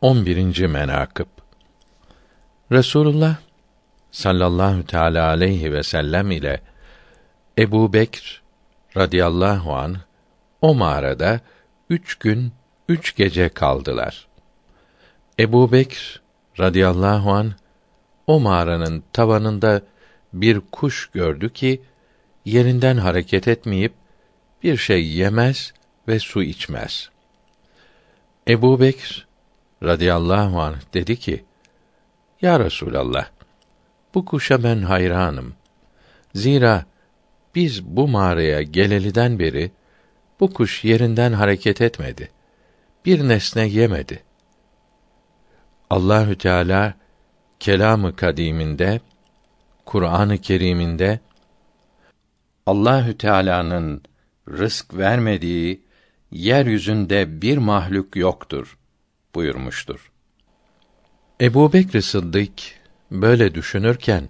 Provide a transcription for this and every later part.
11. menakıb Resulullah sallallahu teala aleyhi ve sellem ile Ebu Bekr radıyallahu an o mağarada üç gün üç gece kaldılar. Ebu Bekr radıyallahu an o mağaranın tavanında bir kuş gördü ki yerinden hareket etmeyip bir şey yemez ve su içmez. Ebu Bekr radıyallahu anh dedi ki, Ya Resulallah, bu kuşa ben hayranım. Zira biz bu mağaraya geleliden beri bu kuş yerinden hareket etmedi. Bir nesne yemedi. Allahü Teala kelamı kadiminde Kur'an-ı Kerim'inde Allahü Teala'nın rızk vermediği yeryüzünde bir mahluk yoktur buyurmuştur. Ebu Bekr Sıddık böyle düşünürken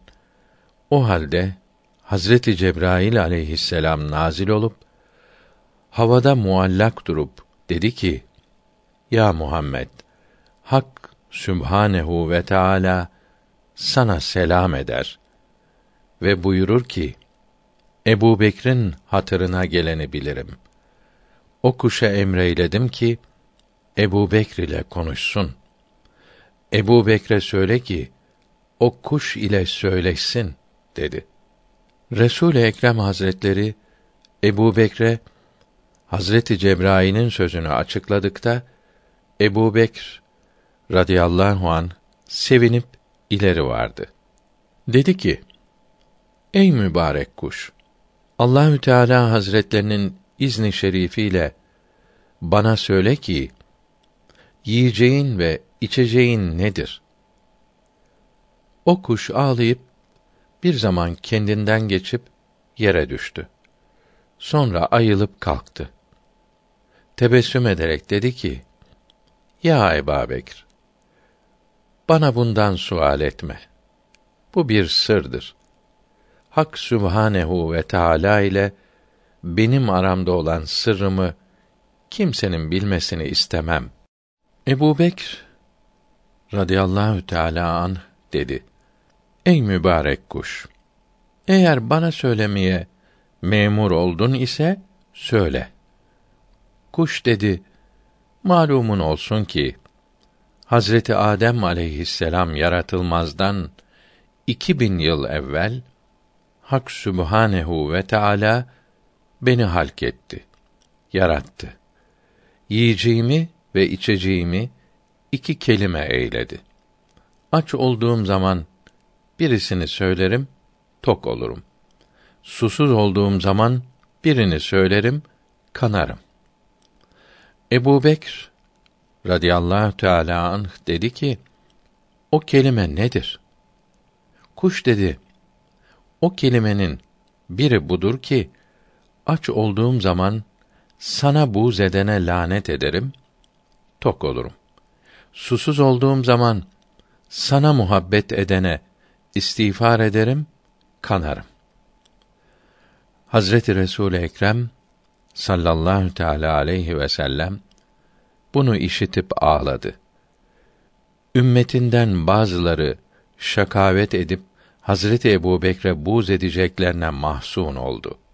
o halde Hazreti Cebrail aleyhisselam nazil olup havada muallak durup dedi ki: Ya Muhammed, Hak Sübhanehu ve Teala sana selam eder ve buyurur ki: Ebu Bekr'in hatırına geleni bilirim. O kuşa emreyledim ki Ebu Bekr ile konuşsun. Ebu Bekre söyle ki o kuş ile söyleşsin dedi. Resul Ekrem Hazretleri Ebu Bekre Hazreti Cebrail'in sözünü açıkladıkta Ebu Bekr radıyallahu an sevinip ileri vardı. Dedi ki: Ey mübarek kuş! Allahü Teala Hazretlerinin izni şerifiyle bana söyle ki yiyeceğin ve içeceğin nedir? O kuş ağlayıp bir zaman kendinden geçip yere düştü. Sonra ayılıp kalktı. Tebessüm ederek dedi ki: Ya Ebu Bekir, bana bundan sual etme. Bu bir sırdır. Hak Sübhanehu ve Teala ile benim aramda olan sırrımı kimsenin bilmesini istemem. Ebu Bekr radıyallahu teâlâ an dedi. Ey mübarek kuş! Eğer bana söylemeye memur oldun ise söyle. Kuş dedi, malumun olsun ki, Hazreti Adem aleyhisselam yaratılmazdan iki bin yıl evvel, Hak Sübhanehu ve Teala beni halk etti, yarattı. Yiyeceğimi ve içeceğimi iki kelime eyledi. Aç olduğum zaman birisini söylerim, tok olurum. Susuz olduğum zaman birini söylerim, kanarım. Ebu Bekr radıyallahu teâlâ anh dedi ki, o kelime nedir? Kuş dedi, o kelimenin biri budur ki, aç olduğum zaman sana bu zedene lanet ederim, tok olurum. Susuz olduğum zaman sana muhabbet edene istiğfar ederim, kanarım. Hazreti Resul Ekrem sallallahu teala aleyhi ve sellem bunu işitip ağladı. Ümmetinden bazıları şakavet edip Hazreti Ebu Bekre buz edeceklerine mahzun oldu.''